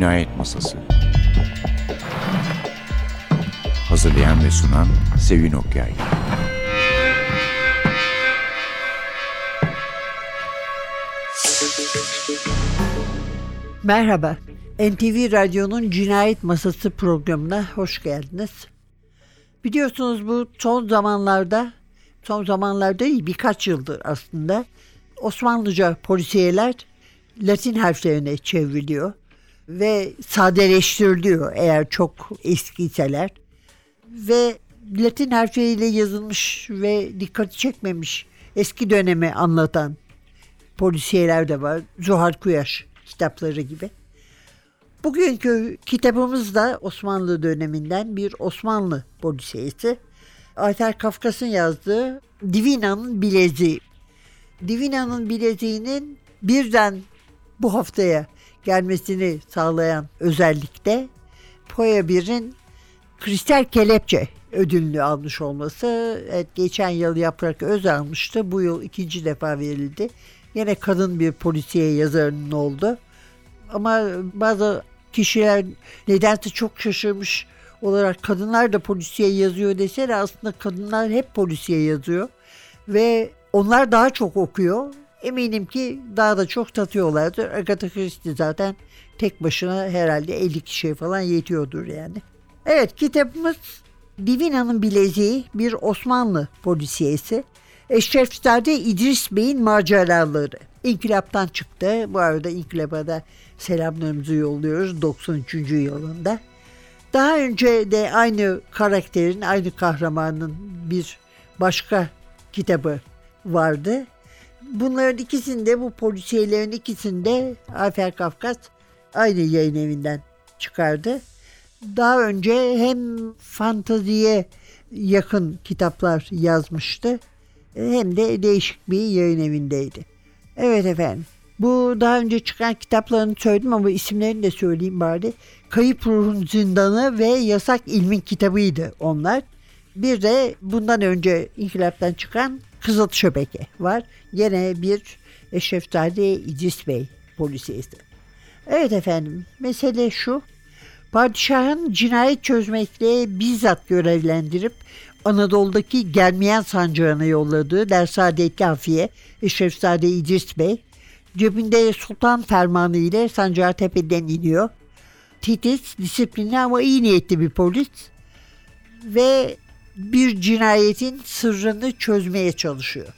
Cinayet Masası. Hazırlayan ve sunan Sevin Okyay. Merhaba, NTV Radyo'nun Cinayet Masası programına hoş geldiniz. Biliyorsunuz bu son zamanlarda, son zamanlarda değil birkaç yıldır aslında Osmanlıca polisiyeler Latin harflerine çevriliyor ve sadeleştiriliyor eğer çok eskiyseler ve Latin harfleriyle yazılmış ve dikkati çekmemiş eski dönemi anlatan polisiyeler de var. Zuhal Kuyaş kitapları gibi. Bugünkü kitabımız da Osmanlı döneminden bir Osmanlı polisiyesi. Ayfer Kafkas'ın yazdığı Divina'nın Bileziği. Divina'nın bileziğinin birden bu haftaya gelmesini sağlayan özellikle Poya 1'in Kristal Kelepçe ödülünü almış olması. Evet, geçen yıl Yaprak Öz almıştı. Bu yıl ikinci defa verildi. Yine kadın bir polisiye yazarının oldu. Ama bazı kişiler nedense çok şaşırmış olarak kadınlar da polisiye yazıyor deseler aslında kadınlar hep polisiye yazıyor. Ve onlar daha çok okuyor. Eminim ki daha da çok tatıyorlardır. Agatha Christie zaten tek başına herhalde 50 kişiye falan yetiyordur yani. Evet kitabımız Divina'nın Bileziği bir Osmanlı polisiyesi. Eşrefzade İdris Bey'in maceraları. İnkılaptan çıktı. Bu arada inkılaba da selamlarımızı yolluyoruz 93. yılında. Daha önce de aynı karakterin, aynı kahramanın bir başka kitabı vardı. Bunların ikisinde bu polisiyelerin ikisinde Ayfer Kafkas aynı yayın evinden çıkardı. Daha önce hem fantaziye yakın kitaplar yazmıştı hem de değişik bir yayın evindeydi. Evet efendim. Bu daha önce çıkan kitaplarını söyledim ama isimlerini de söyleyeyim bari. Kayıp Ruhun Zindanı ve Yasak İlmin kitabıydı onlar. Bir de bundan önce inkılaptan çıkan Kızıl Şöbeke var. Yine bir Eşrefzade İdris Bey polisiyesi. Evet efendim mesele şu. Padişahın cinayet çözmekle bizzat görevlendirip Anadolu'daki gelmeyen sancağına yolladığı Dersade Kafiye Eşrefzade İdris Bey cebinde sultan fermanı ile sancağı tepeden iniyor. Titiz, disiplinli ama iyi niyetli bir polis ve bir cinayetin sırrını çözmeye çalışıyor.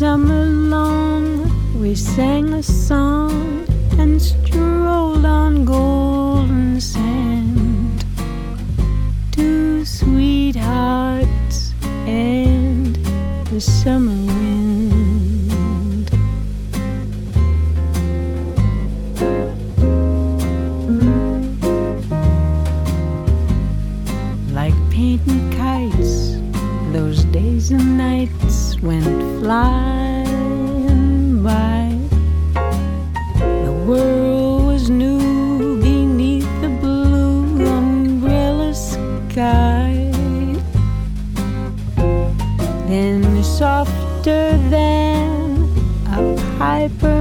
Summer long. We sang a song and strolled on golden sand. Two sweethearts and the summer softer than a piper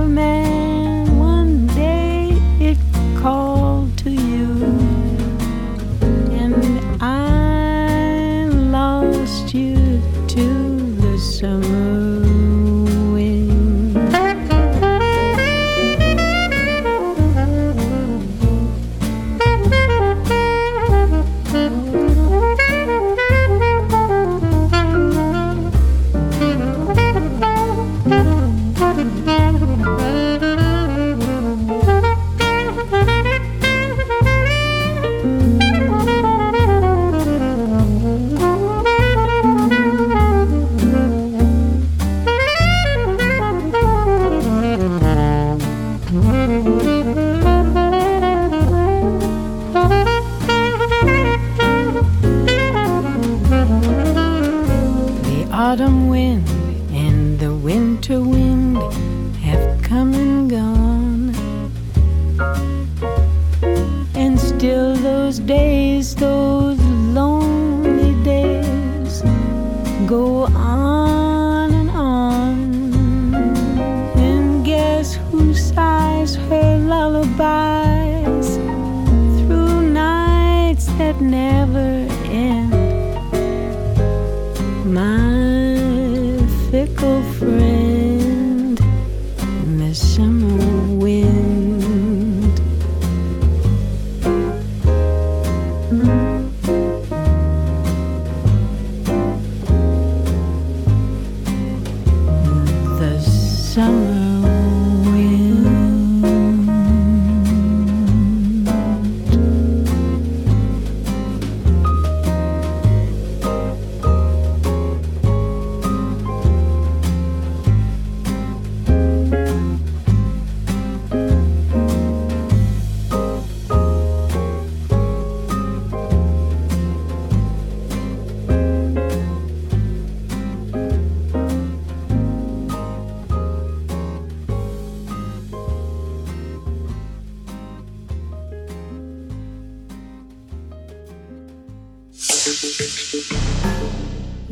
fickle friend,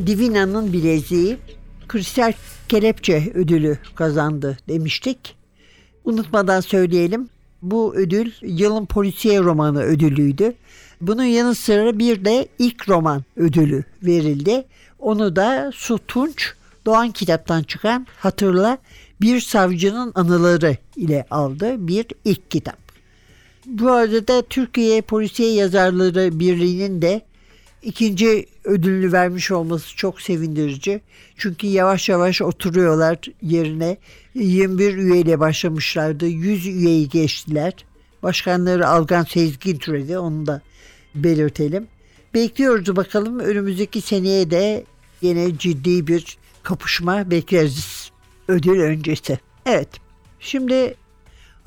Divina'nın bileziği Kristal Kelepçe ödülü kazandı demiştik. Unutmadan söyleyelim. Bu ödül yılın polisiye romanı ödülüydü. Bunun yanı sıra bir de ilk roman ödülü verildi. Onu da Su Tunç Doğan kitaptan çıkan Hatırla Bir Savcının Anıları ile aldı. Bir ilk kitap. Bu arada da Türkiye Polisiye Yazarları Birliği'nin de ikinci ödülünü vermiş olması çok sevindirici. Çünkü yavaş yavaş oturuyorlar yerine. 21 üyeyle başlamışlardı. 100 üyeyi geçtiler. Başkanları Algan Sezgin türedi. Onu da belirtelim. Bekliyoruz bakalım önümüzdeki seneye de yine ciddi bir kapışma bekleriz. Ödül öncesi. Evet. Şimdi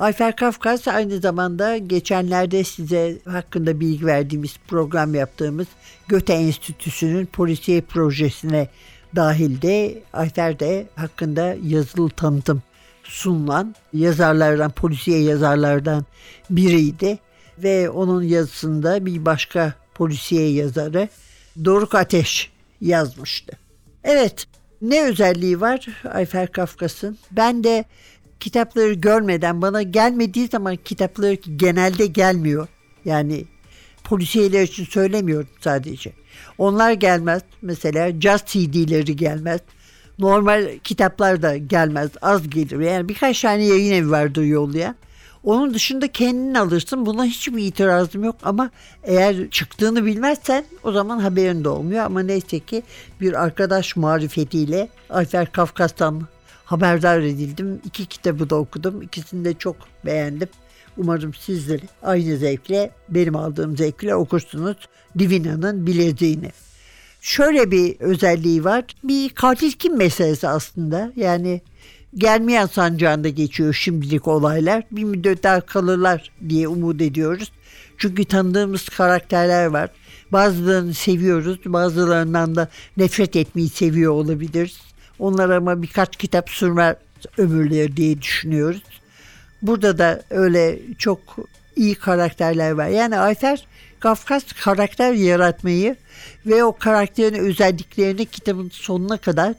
Ayfer Kafkas aynı zamanda geçenlerde size hakkında bilgi verdiğimiz program yaptığımız Göte Enstitüsü'nün polisiye projesine dahilde Ayfer de hakkında yazılı tanıtım sunulan yazarlardan, polisiye yazarlardan biriydi. Ve onun yazısında bir başka polisiye yazarı Doruk Ateş yazmıştı. Evet, ne özelliği var Ayfer Kafkas'ın? Ben de kitapları görmeden bana gelmediği zaman kitapları genelde gelmiyor. Yani polisiyeler için söylemiyorum sadece. Onlar gelmez. Mesela jazz CD'leri gelmez. Normal kitaplar da gelmez. Az gelir. Yani birkaç tane yayın evi vardır yollayan. Onun dışında kendin alırsın. Buna hiçbir itirazım yok ama eğer çıktığını bilmezsen o zaman haberin de olmuyor. Ama neyse ki bir arkadaş marifetiyle Ayfer Kafkas'tan haberdar edildim. İki kitabı da okudum. İkisini de çok beğendim. Umarım sizler aynı zevkle benim aldığım zevkle okursunuz Divina'nın bileziğini. Şöyle bir özelliği var. Bir katil kim meselesi aslında. Yani gelmeyen sancağında geçiyor şimdilik olaylar. Bir müddet daha kalırlar diye umut ediyoruz. Çünkü tanıdığımız karakterler var. Bazılarını seviyoruz, bazılarından da nefret etmeyi seviyor olabiliriz. Onlar ama birkaç kitap sürmez ömürleri diye düşünüyoruz. Burada da öyle çok iyi karakterler var. Yani Ayfer Kafkas karakter yaratmayı ve o karakterin özelliklerini kitabın sonuna kadar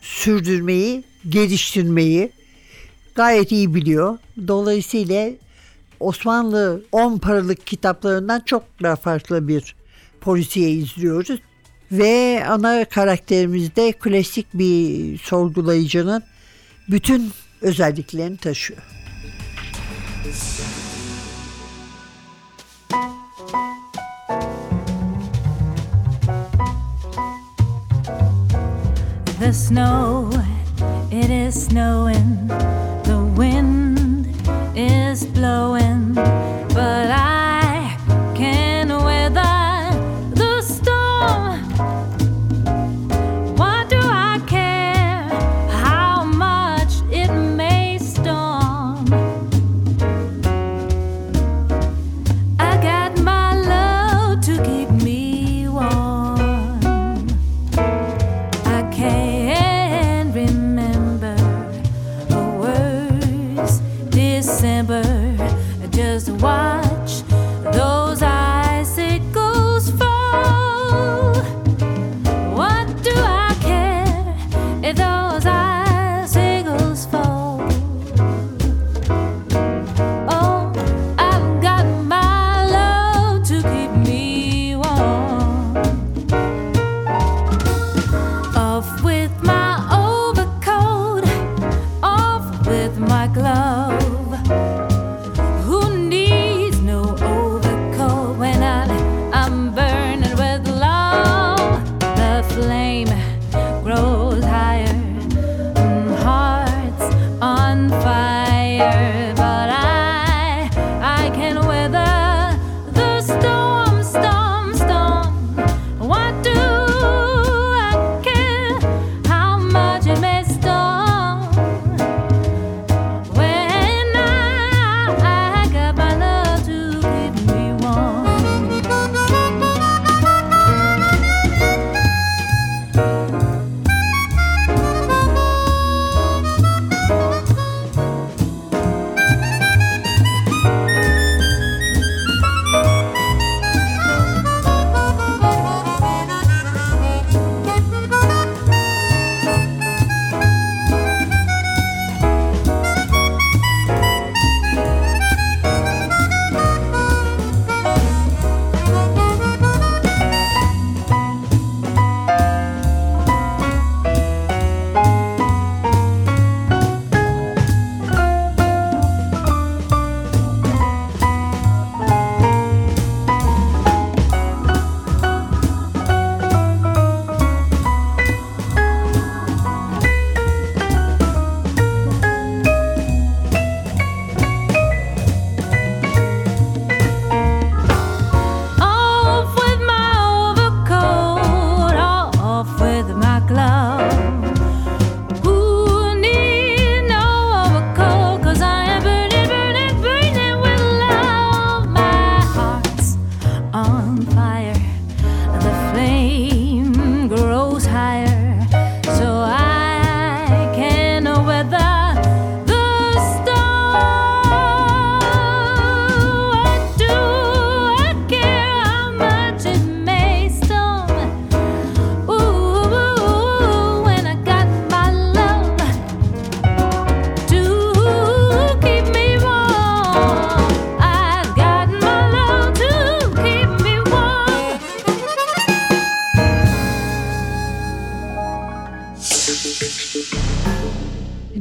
sürdürmeyi, geliştirmeyi gayet iyi biliyor. Dolayısıyla Osmanlı 10 paralık kitaplarından çok daha farklı bir polisiye izliyoruz. Ve ana karakterimizde klasik bir sorgulayıcının bütün özelliklerini taşıyor. The snow, it is snowing. The wind is blowing.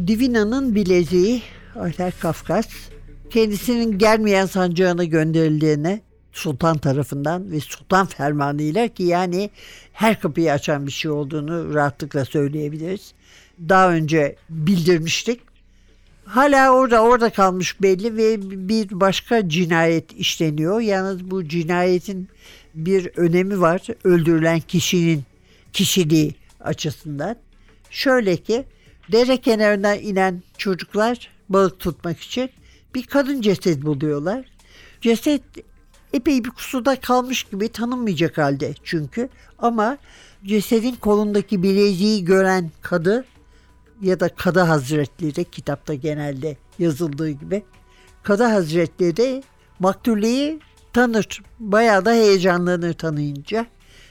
Divina'nın bileziği Ayfer Kafkas kendisinin gelmeyen sancağına gönderildiğine sultan tarafından ve sultan fermanıyla ki yani her kapıyı açan bir şey olduğunu rahatlıkla söyleyebiliriz. Daha önce bildirmiştik. Hala orada orada kalmış belli ve bir başka cinayet işleniyor. Yalnız bu cinayetin bir önemi var. Öldürülen kişinin kişiliği açısından. Şöyle ki dere kenarına inen çocuklar balık tutmak için bir kadın ceset buluyorlar. Ceset epey bir kusuda kalmış gibi tanınmayacak halde çünkü. Ama cesedin kolundaki bileziği gören kadı ya da kadı hazretleri kitapta genelde yazıldığı gibi kadı hazretleri maktulleyi tanır. Bayağı da heyecanlanır tanıyınca.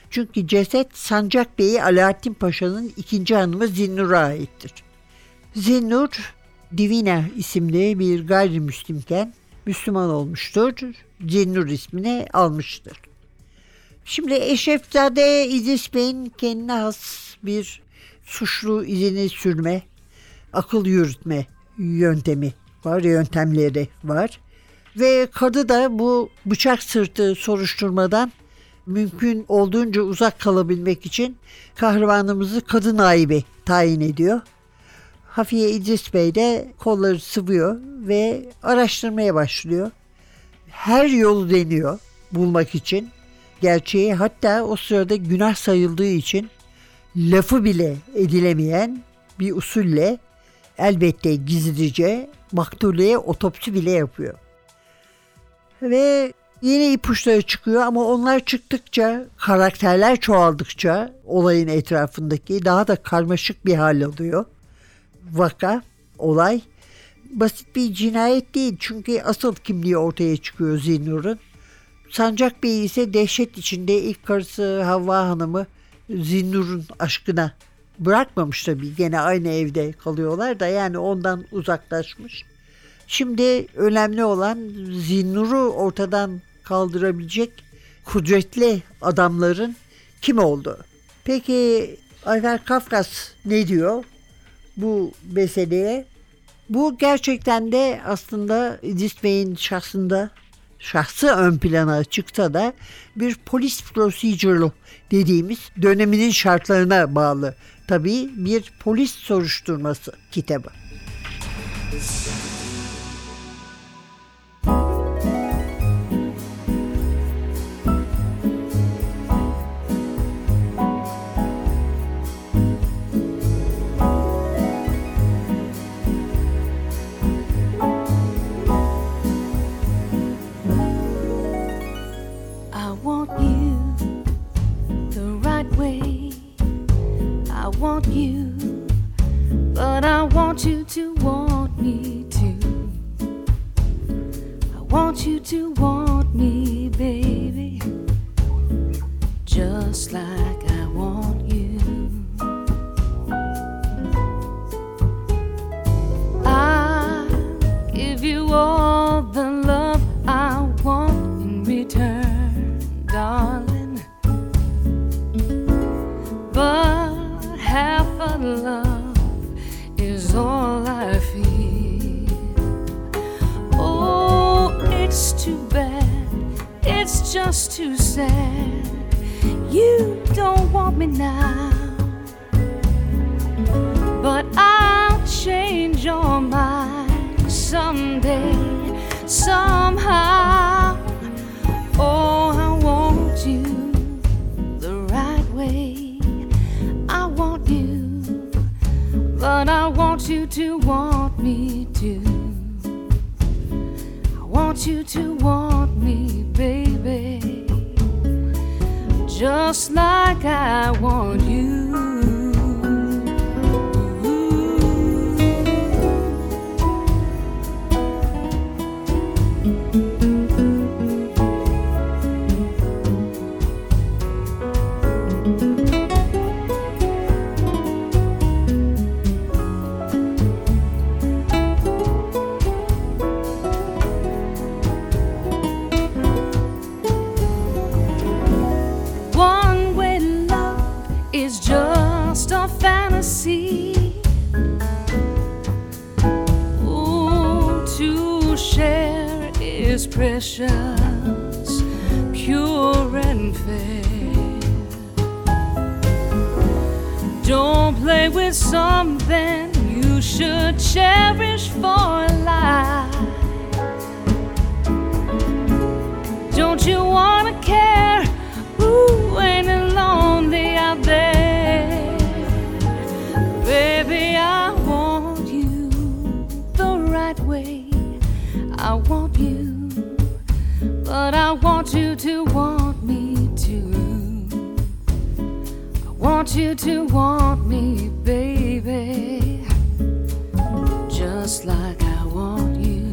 Çünkü ceset Sancak Bey'i Alaaddin Paşa'nın ikinci hanımı Zinnur'a aittir. Zinnur Divina isimli bir gayrimüslimken Müslüman olmuştur. Zinnur ismini almıştır. Şimdi Eşrefzade İdris Bey'in kendine has bir suçlu izini sürme, akıl yürütme yöntemi var, yöntemleri var. Ve kadı da bu bıçak sırtı soruşturmadan mümkün olduğunca uzak kalabilmek için kahramanımızı kadın naibi tayin ediyor. Hafiye İdris Bey de kolları sıvıyor ve araştırmaya başlıyor. Her yolu deniyor bulmak için. Gerçeği hatta o sırada günah sayıldığı için lafı bile edilemeyen bir usulle elbette gizlice maktuleye otopsi bile yapıyor. Ve yeni ipuçları çıkıyor ama onlar çıktıkça, karakterler çoğaldıkça olayın etrafındaki daha da karmaşık bir hal alıyor. Vaka, olay basit bir cinayet değil çünkü asıl kimliği ortaya çıkıyor Zinnur'un. Sancak Bey ise dehşet içinde ilk karısı Havva Hanım'ı Zinnur'un aşkına bırakmamış tabii. Gene aynı evde kalıyorlar da yani ondan uzaklaşmış. Şimdi önemli olan Zinnur'u ortadan kaldırabilecek kudretli adamların kim oldu? Peki Ayfer Kafkas ne diyor bu meseleye? Bu gerçekten de aslında İdris Bey'in şahsında şahsı ön plana çıksa da bir polis procedure'lu dediğimiz döneminin şartlarına bağlı tabii bir polis soruşturması kitabı. Love is all I feel. Oh, it's too bad. It's just too sad. You don't want me now. Just like I want Don't play with something you should cherish for life. Don't you wanna care? Ooh, ain't it lonely out there? Baby, I want you the right way. I want you, but I want you to want want you to want me, baby, just like I want you.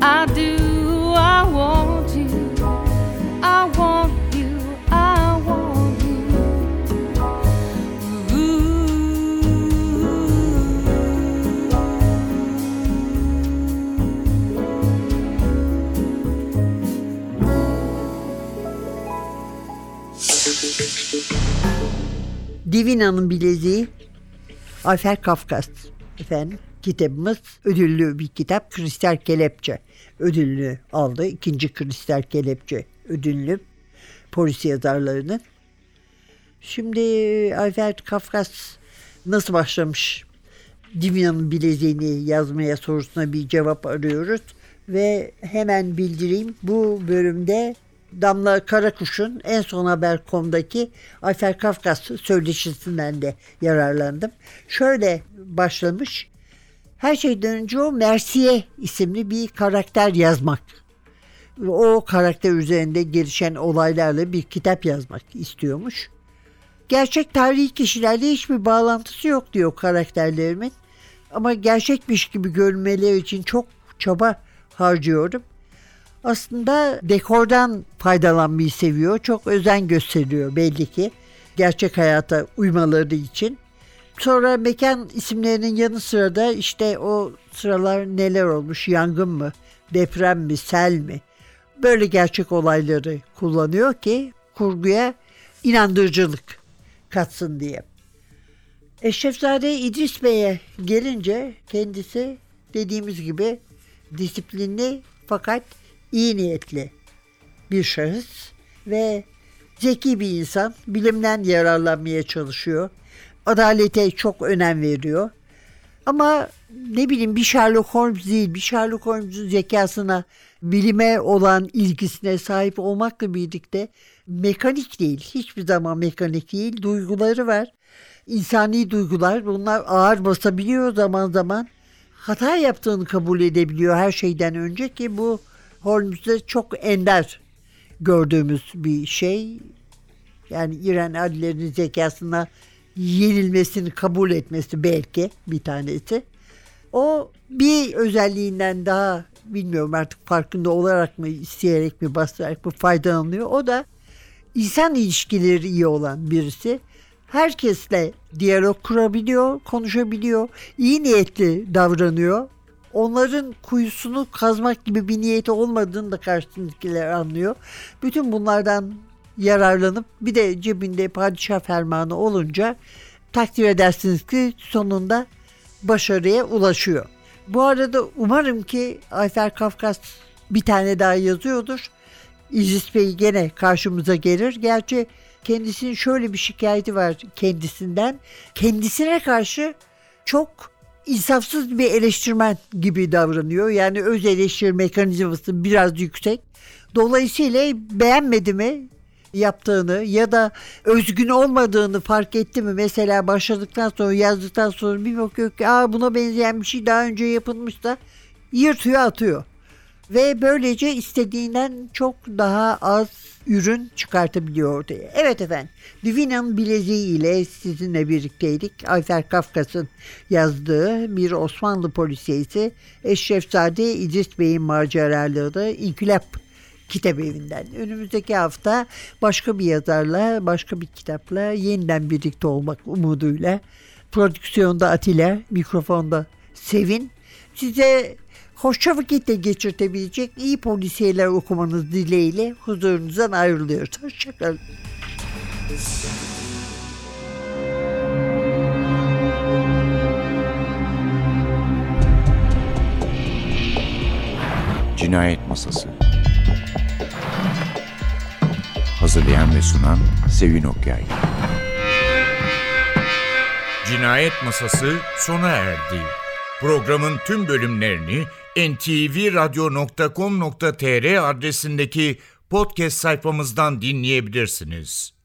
I do, Divina'nın bileziği Ayfer Kafkas efendim kitabımız ödüllü bir kitap Kristal Kelepçe ödülünü aldı. İkinci Kristal Kelepçe ödüllü polis yazarlarının. Şimdi Ayfer Kafkas nasıl başlamış Divina'nın bileziğini yazmaya sorusuna bir cevap arıyoruz. Ve hemen bildireyim bu bölümde Damla Karakuş'un en son haber.com'daki Ayfer Kafkas söyleşisinden de yararlandım. Şöyle başlamış. Her şeyden önce o Mersiye isimli bir karakter yazmak. O karakter üzerinde gelişen olaylarla bir kitap yazmak istiyormuş. Gerçek tarihi kişilerle hiçbir bağlantısı yok diyor karakterlerimin. Ama gerçekmiş gibi görünmeleri için çok çaba harcıyorum. Aslında dekordan faydalanmayı seviyor. Çok özen gösteriyor belli ki. Gerçek hayata uymaları için. Sonra mekan isimlerinin yanı sıra da işte o sıralar neler olmuş, yangın mı, deprem mi, sel mi? Böyle gerçek olayları kullanıyor ki kurguya inandırıcılık katsın diye. Eşrefzade İdris Bey'e gelince kendisi dediğimiz gibi disiplinli fakat iyi niyetli bir şahıs ve zeki bir insan. Bilimden yararlanmaya çalışıyor. Adalete çok önem veriyor. Ama ne bileyim bir Sherlock Holmes değil. Bir Sherlock Holmes'un zekasına, bilime olan ilgisine sahip olmakla birlikte mekanik değil. Hiçbir zaman mekanik değil. Duyguları var. İnsani duygular. Bunlar ağır basabiliyor zaman zaman. Hata yaptığını kabul edebiliyor her şeyden önce ki bu Holmes'te çok ender gördüğümüz bir şey. Yani İran adilerinin zekasına yenilmesini kabul etmesi belki bir tanesi. O bir özelliğinden daha bilmiyorum artık farkında olarak mı isteyerek mi bastırarak mı faydalanıyor. O da insan ilişkileri iyi olan birisi. Herkesle diyalog kurabiliyor, konuşabiliyor, iyi niyetli davranıyor. Onların kuyusunu kazmak gibi bir niyeti olmadığını da karşısındakiler anlıyor. Bütün bunlardan yararlanıp bir de cebinde padişah fermanı olunca takdir edersiniz ki sonunda başarıya ulaşıyor. Bu arada umarım ki Ayfer Kafkas bir tane daha yazıyordur. İzis Bey gene karşımıza gelir. Gerçi kendisinin şöyle bir şikayeti var kendisinden. Kendisine karşı çok insafsız bir eleştirmen gibi davranıyor. Yani öz eleştiri mekanizması biraz yüksek. Dolayısıyla beğenmedi mi yaptığını ya da özgün olmadığını fark etti mi? Mesela başladıktan sonra yazdıktan sonra bir bakıyor ki Aa, buna benzeyen bir şey daha önce yapılmış da yırtıyor atıyor. Ve böylece istediğinden çok daha az ürün çıkartabiliyor ortaya. Evet efendim Divina'nın bileziği ile sizinle birlikteydik. Ayfer Kafkas'ın yazdığı bir Osmanlı polisiyesi Eşrefzade İdris Bey'in maceraları İnkılap kitap evinden. Önümüzdeki hafta başka bir yazarla, başka bir kitapla yeniden birlikte olmak umuduyla. Prodüksiyonda Atilla, mikrofonda Sevin. Size hoşça vakitte geçirtebilecek iyi polisiyeler okumanız dileğiyle huzurunuzdan ayrılıyoruz. Hoşçakalın. Cinayet Masası Hazırlayan ve sunan Sevin Okyay Cinayet Masası sona erdi. Programın tüm bölümlerini ntvradio.com.tr adresindeki podcast sayfamızdan dinleyebilirsiniz.